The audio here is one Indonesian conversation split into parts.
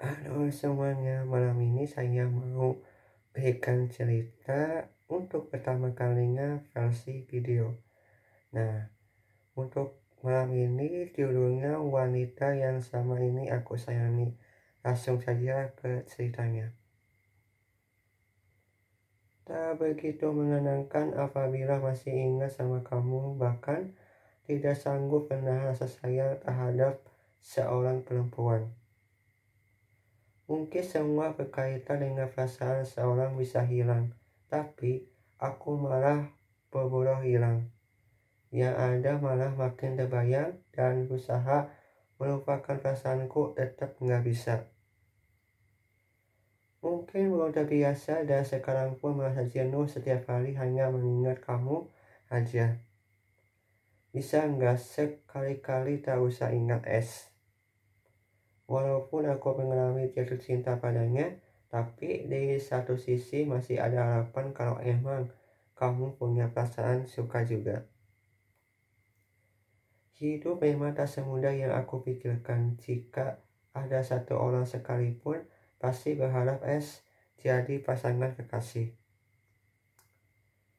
Halo semuanya, malam ini saya mau berikan cerita untuk pertama kalinya versi video. Nah, untuk malam ini judulnya wanita yang sama ini aku sayangi. Langsung saja ke ceritanya. Tak begitu menenangkan apabila masih ingat sama kamu, bahkan tidak sanggup menahan rasa sayang terhadap seorang perempuan. Mungkin semua berkaitan dengan perasaan seorang bisa hilang, tapi aku malah berburu hilang. Yang ada malah makin terbayang dan berusaha melupakan perasaanku tetap nggak bisa. Mungkin belum terbiasa dan sekarang pun merasa jenuh setiap hari hanya mengingat kamu aja. Bisa nggak sekali-kali tak usah ingat es? Walaupun aku mengalami jatuh cinta padanya, tapi di satu sisi masih ada harapan kalau emang kamu punya perasaan suka juga. Hidup memang tak semudah yang aku pikirkan. Jika ada satu orang sekalipun, pasti berharap es jadi pasangan kekasih.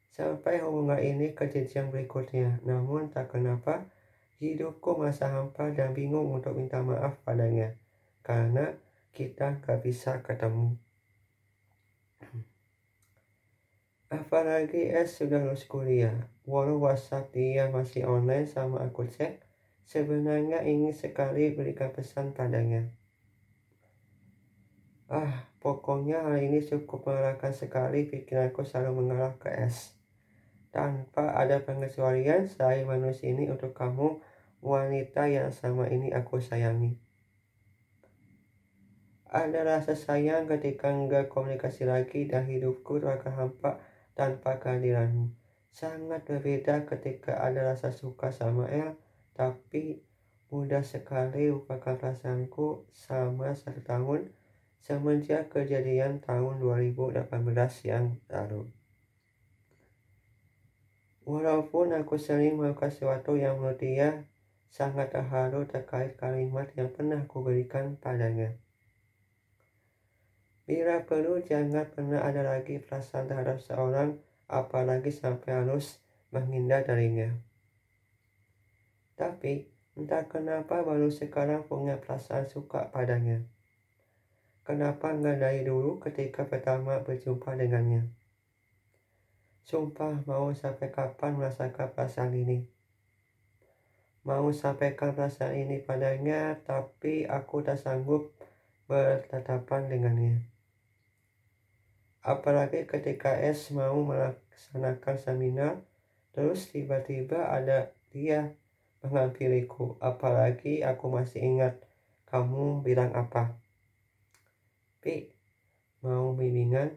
Sampai hubungan ini ke jenjang berikutnya, namun tak kenapa hidupku masa hampa dan bingung untuk minta maaf padanya karena kita gak bisa ketemu. Apalagi S sudah lulus kuliah, walau WhatsApp dia masih online sama aku cek, sebenarnya ingin sekali berikan pesan padanya. Ah, pokoknya hal ini cukup melelahkan sekali pikiranku selalu mengarah ke S. Tanpa ada pengecualian, saya manusia ini untuk kamu, wanita yang sama ini aku sayangi. Ada rasa sayang ketika enggak komunikasi lagi dan hidupku akan hampa tanpa kehadiranmu. Sangat berbeda ketika ada rasa suka sama El, tapi mudah sekali lupakan perasaanku sama satu tahun semenjak kejadian tahun 2018 yang lalu. Walaupun aku sering melakukan sesuatu yang menurut dia sangat terharu terkait kalimat yang pernah aku berikan padanya. Bila perlu jangan pernah ada lagi perasaan terhadap seorang apalagi sampai harus menghindar darinya. Tapi entah kenapa baru sekarang punya perasaan suka padanya. Kenapa nggak dari dulu ketika pertama berjumpa dengannya? Sumpah mau sampai kapan merasakan perasaan ini? Mau sampaikan perasaan ini padanya, tapi aku tak sanggup bertatapan dengannya. Apalagi ketika S mau melaksanakan seminar, terus tiba-tiba ada dia menghampiriku. Apalagi aku masih ingat kamu bilang apa. Pi, mau bimbingan,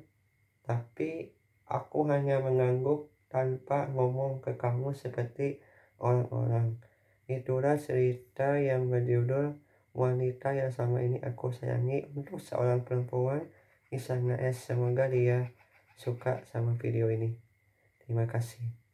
tapi aku hanya mengangguk tanpa ngomong ke kamu seperti orang-orang. Itulah cerita yang berjudul wanita yang sama ini aku sayangi untuk seorang perempuan Isana S. Semoga dia suka sama video ini. Terima kasih